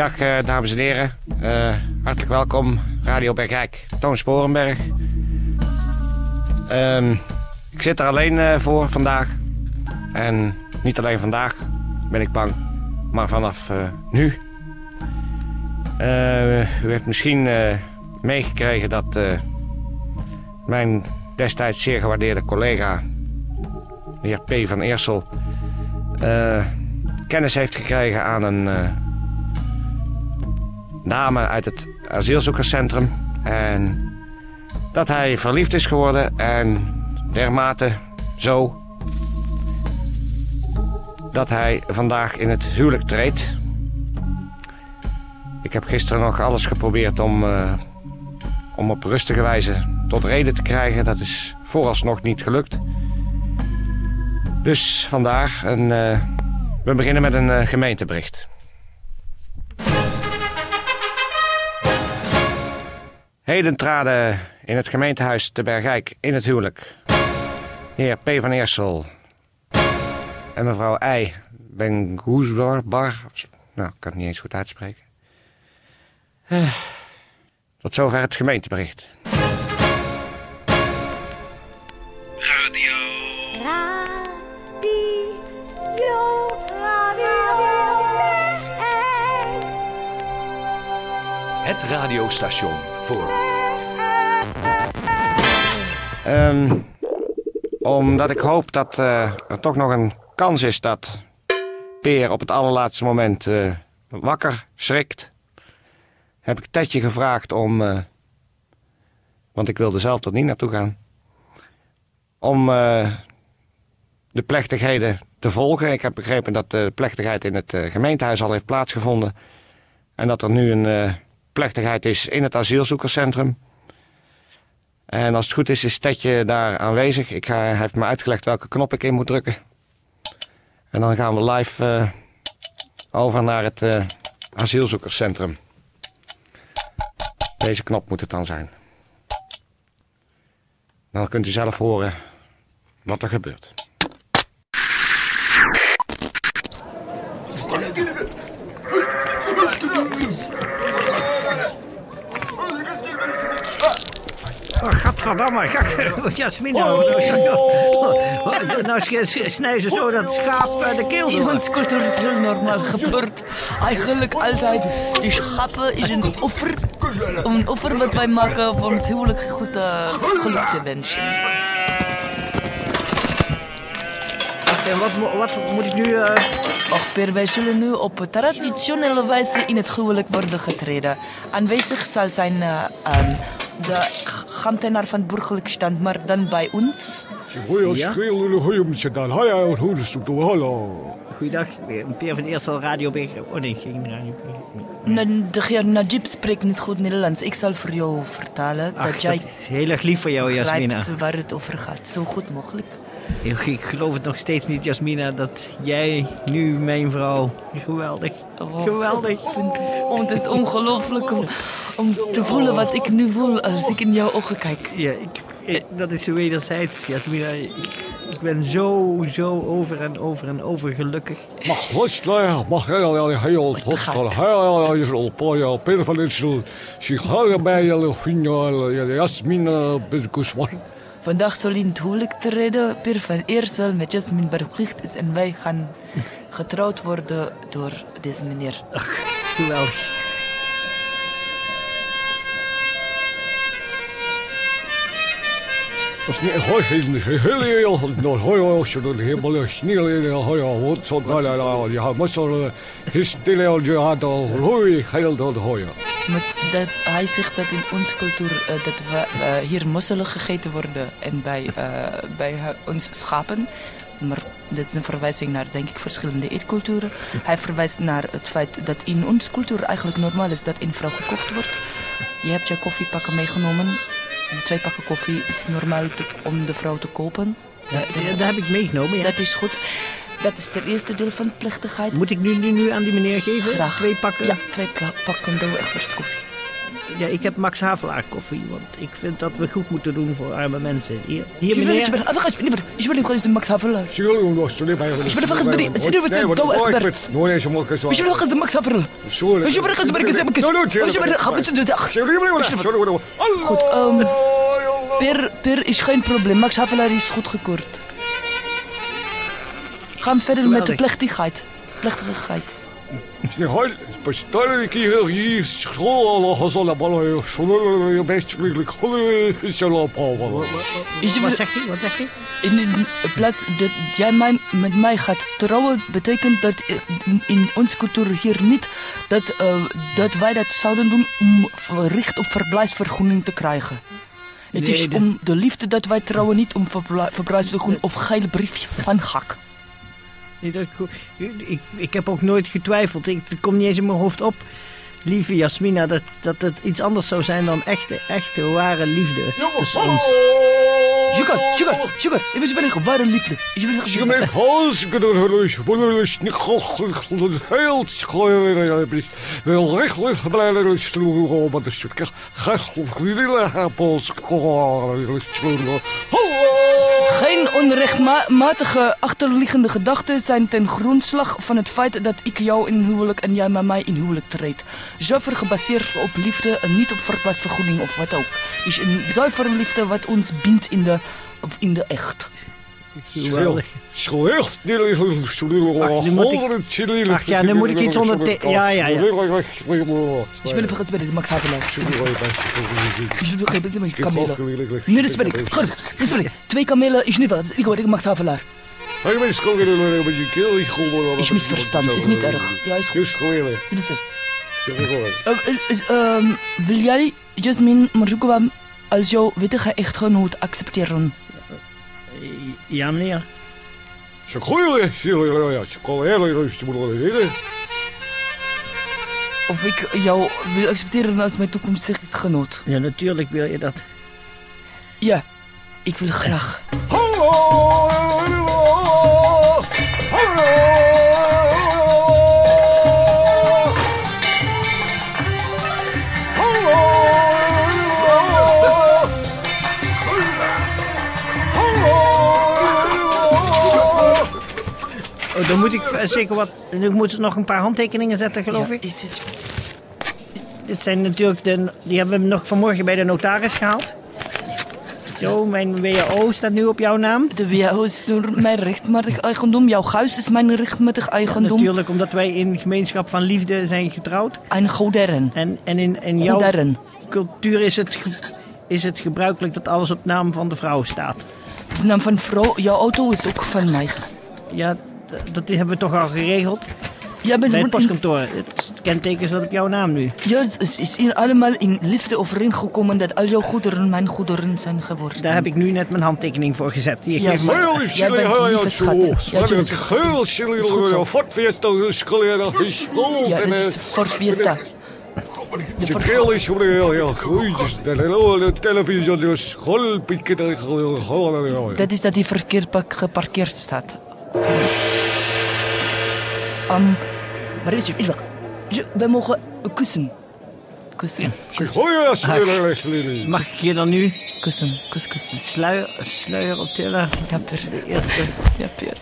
Goedendag, eh, dames en heren. Eh, hartelijk welkom, Radio Bergijk, Toon Sporenberg. Ehm, ik zit er alleen eh, voor vandaag. En niet alleen vandaag ben ik bang, maar vanaf nu. u heeft misschien meegekregen dat mijn destijds zeer gewaardeerde collega, de heer P. van Eersel, kennis heeft gekregen aan een dame uit het asielzoekerscentrum. En dat hij verliefd is geworden en dermate zo dat hij vandaag in het huwelijk treedt. Ik heb gisteren nog alles geprobeerd om, uh, om op rustige wijze tot reden te krijgen. Dat is vooralsnog niet gelukt. Dus vandaag een, uh, we beginnen met een uh, gemeentebericht. Heden traden in het gemeentehuis te Bergijk in het huwelijk heer P. van Eersel en mevrouw I. Bengoesbar. Nou, ik kan het niet eens goed uitspreken. Eh, tot zover het gemeentebericht. Radiostation voor. Um, omdat ik hoop dat uh, er toch nog een kans is dat Peer op het allerlaatste moment uh, wakker schrikt. Heb ik Tetje gevraagd om. Uh, want ik wilde zelf er niet naartoe gaan. Om de plechtigheden te volgen. Ik heb begrepen dat de plechtigheid in het gemeentehuis al heeft plaatsgevonden. En dat er nu een plechtigheid is in het asielzoekerscentrum. En als het goed is, is Tetje daar aanwezig. Ik ga, hij heeft me uitgelegd welke knop ik in moet drukken. En dan gaan we live uh, over naar het uh, asielzoekerscentrum. Deze knop moet het dan zijn. Dan kunt u zelf horen wat er gebeurt. Gadverdamme, Jasmina. Nou snijden ze zo dat schaap eh, de keel In ons cultuur is heel normaal gebeurd. Eigenlijk altijd. Die schapen is een offer. Een offer wat wij maken voor het huwelijk goed uh, geluk te wensen. En wat, wat moet ik nu... Uh... Och, Per, wij zullen nu op traditionele wijze in het huwelijk worden getreden. Aanwezig zal zijn uh, um, de ambtenaar van burgerlijk stand, maar dan bij ons. Ja? Goeiedag, Peer van Eersel, Radio Beger. Oh nee, geen Radio. De heer Najib spreekt niet goed Nederlands. Ik zal voor jou vertalen Ach, dat jij dat is heel erg lief voor jou, Jasmina. waar het over gaat, zo goed mogelijk. Ik geloof het nog steeds niet, Jasmina, dat jij nu mijn vrouw... Geweldig, oh, geweldig. Oh, het is ongelooflijk om, om te voelen wat ik nu voel als ik in jouw ogen kijk. Ja, ik, ik, dat is zo wederzijds, Jasmina. Ik, ik ben zo, zo over en over en over gelukkig. Mag losla, mag heel heel hostel, heel heel poja, per van zich heel bij je Jasmina Bezkusman. Vandaag zal in het huwelijk treden Per van Eersel met Jasmin Berglicht is en wij gaan getrouwd worden door deze meneer. Ach, geweldig. was niet heel heel heel nog heel zo de helemaal snel in heel wat zo ja maar zo is stil je had al hoe heel dat hoor Met dat, hij zegt dat in onze cultuur eh, dat we eh, hier mosselen gegeten worden en bij, eh, bij ons schapen. Maar dat is een verwijzing naar, denk ik, verschillende eetculturen. Hij verwijst naar het feit dat in onze cultuur eigenlijk normaal is dat in vrouw gekocht wordt. Je hebt je koffiepakken meegenomen. De twee pakken koffie is normaal te- om de vrouw te kopen. Ja, ja, dat heb ik meegenomen. Ja. Dat is goed. Dat is het eerste deel van de plechtigheid. Moet ik nu, nu, nu aan die meneer geven? Graag. Twee pakken? Ja, twee pakken Douwe Egberts koffie. Ja, ik heb Max Havelaar koffie. Want ik vind dat we goed moeten doen voor arme mensen. Hier, hier meneer. will, ich will Max Havelaar. Bij bin einfach bei- ich bin einfach Douwe Egberts. Ich will einfach Max Havelaar. Sorry. Einfach Max Havelaar. Ich will einfach Sorry. Goed, ehm, Per, per is geen probleem. Max Havelaar is goed Gaan verder met de plechtigheid. Plechtigheid. Wat zegt hij? Wat zegt hij? In plaats dat jij mij, met mij gaat trouwen, betekent dat in ons cultuur hier niet dat, uh, dat wij dat zouden doen om recht op verblijfsvergunning te krijgen. Het is om de liefde dat wij trouwen, niet om verblijfsvergunning of geil briefje van gak. Dat, ik, ik heb ook nooit getwijfeld. Ik, het komt niet eens in mijn hoofd op. Lieve Jasmina, dat, dat het iets anders zou zijn dan echte, echte, ware liefde tussen ons. Sugar, sugar, sugar. Ik wil zeggen, ware liefde. Ik Ik ben hals gedurlig, wonderlijk niet heel school Geen onrechtmatige achterliggende gedachten zijn ten grondslag van het feit dat ik jou in huwelijk en jij met mij in huwelijk treedt. Zuiver gebaseerd op liefde en niet op verblijfsvergunning of wat ook. Is een zuivere liefde wat ons bindt in de, in de echt. Slecht. Ach, ik- ja, nu moet ik iets onder ja, ja, ja. Ik ben even bij de Max Havelaar. Ik wil even kamelen. Nee, dat ben ik. Goed, dat ben ik. Twee kamelen is niet wat. Ik hoor ik Max Havelaar. Is misverstand, is niet erg. Ja, is goed. Is er? Eh, is, ehm, wil jij, Jasmin Marzoekwa, als jouw wettige echtgenoot accepteren? Ja, meneer. Of ik jou wil accepteren als mijn toekomstige echtgenoot? Ja, natuurlijk wil je dat. Ja, ik wil graag. Oh, dan moet ik eh, zeker wat... Moeten ze nog een paar handtekeningen zetten, geloof Ja, ik. iets- iets- Dit zijn natuurlijk de... Die hebben we nog vanmorgen bij de notaris gehaald. Zo, mijn WO staat nu op jouw naam. De WHO is nu mijn rechtmatig eigendom. Jouw huis is mijn rechtmatig eigendom. Natuurlijk, omdat wij in gemeenschap van liefde zijn getrouwd. Een goderen. En, en in, in jouw cultuur is het, is het gebruikelijk dat alles op naam van de vrouw staat. De naam van vrouw, jouw auto is ook van mij. Ja, dat hebben we toch al geregeld. Jij bent Bij het postkantoor. Het teken staat op jouw naam nu. Ja, het is hier allemaal in liefde overeengekomen dat al jouw goederen mijn goederen zijn geworden. Daar heb ik nu net mijn handtekening voor gezet. Hier, Ja, geef maar- maar. Jij bent een lieve schat. Ja, tuurlijk. Ja, dit is voor Fiesta. De Ze voor- keel is heel heel goed. De televisie dus gewoon pikken gewoon. Dat is dat die verkeerd pak- geparkeerd staat. Um, waar is wacht. Je- We mogen kussen. Kussen. Kus, Mag ik je dan nu kussen, kus, kussen. sluier, sluier optillen? Ja, per. De eerste. Ja, per.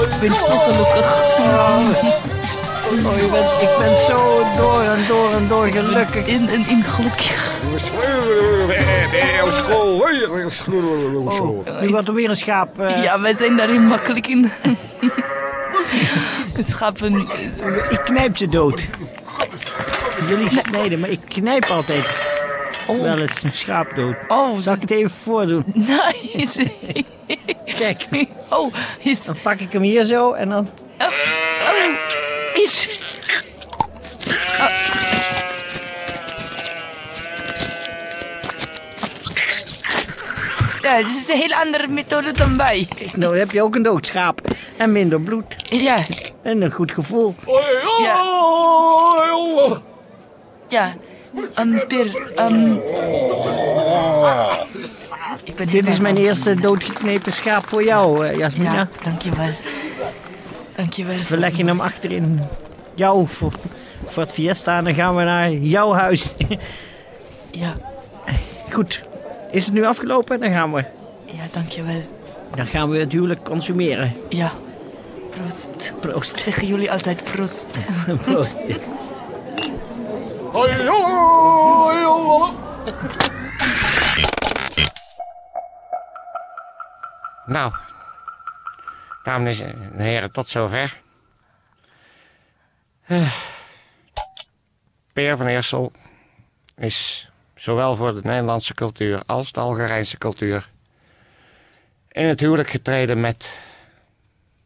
Ik ben zo gelukkig. Oh, je bent, ik ben zo door en door en door gelukkig. In, in, in gelukkig. Nu wordt er weer een schaap. eh, Ja, wij zijn daarin makkelijk in. Schapen. Ik knijp ze dood. niet snijden, maar ik knijp altijd wel eens een schaap dood. Oh, Zal ik het even voordoen? nice. Kijk, Oh, is... dan pak ik hem hier zo en dan... Oh, is... Ja, het is een hele andere methode dan wij. Nou heb je ook een dood schaap. En minder bloed. Ja, En een goed gevoel. ja. Ja, um, Per, um... Ik ben Dit is mijn eerste doodgeknepen schaap voor jou, eh, Jasmina. Ja, dankjewel. Dankjewel. We leggen hem achter in jou voor, voor het fiesta en dan gaan we naar jouw huis. Ja, Goed. Is het nu afgelopen? Dan gaan we, ja, dankjewel. dan gaan we het huwelijk consumeren. Ja. Proost. Proost. Zeggen jullie altijd proost. Proost. Nou, dames en heren, tot zover. Eh, Peer van Eersel is zowel voor de Nederlandse cultuur als de Algerijnse cultuur in het huwelijk getreden met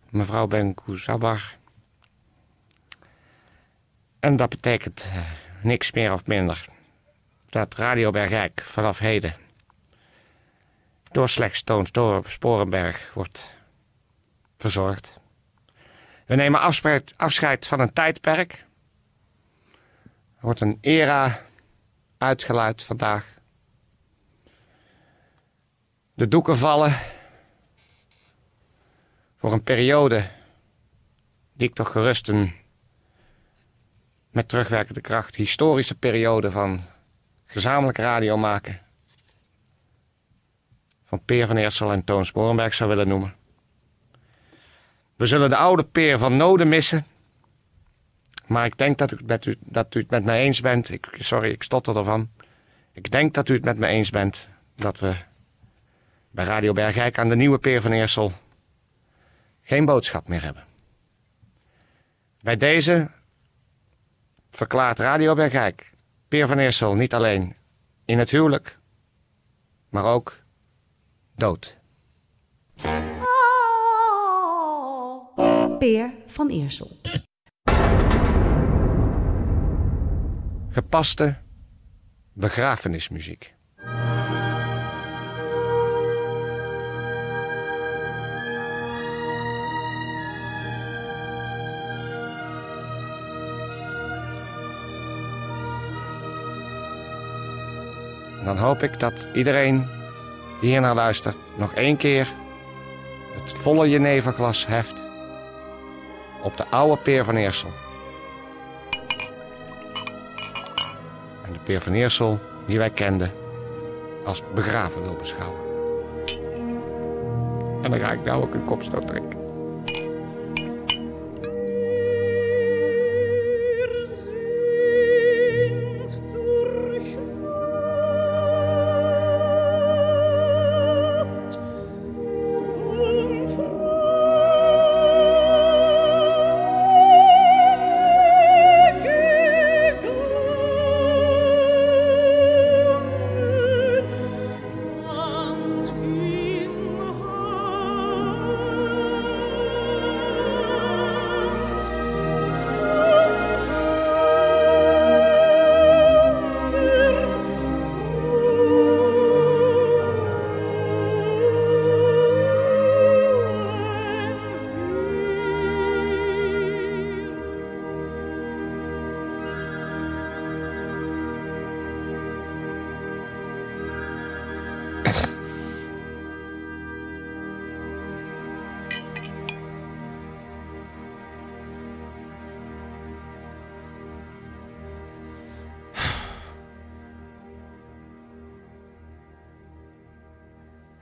mevrouw Ben. En dat betekent eh, niks meer of minder dat Radio Bergijk vanaf heden door slechts Toon Sporenberg wordt verzorgd. We nemen afscheid van een tijdperk. Er wordt een era uitgeluid vandaag. De doeken vallen voor een periode die ik toch gerust een met terugwerkende kracht historische periode van gezamenlijk radio maken van Peer van Eersel en Toon Sporenberg zou willen noemen. We zullen de oude Peer van Noden missen. Maar ik denk dat u, het met u, dat het met mij eens bent. Ik, sorry, ik stotter ervan. Ik denk dat u het met me eens bent dat we bij Radio Bergijk aan de nieuwe Peer van Eersel geen boodschap meer hebben. Bij deze verklaart Radio Bergijk Peer van Eersel niet alleen in het huwelijk, maar ook dood. Peer van Eersel. Gepaste begrafenismuziek. Dan hoop ik dat iedereen die hier naar luistert nog één keer het volle jeneverglas heft op de oude Peer van Eersel. En de Peer van Eersel die wij kenden als begraven wil beschouwen. En dan ga ik nou ook een kopstoot drinken.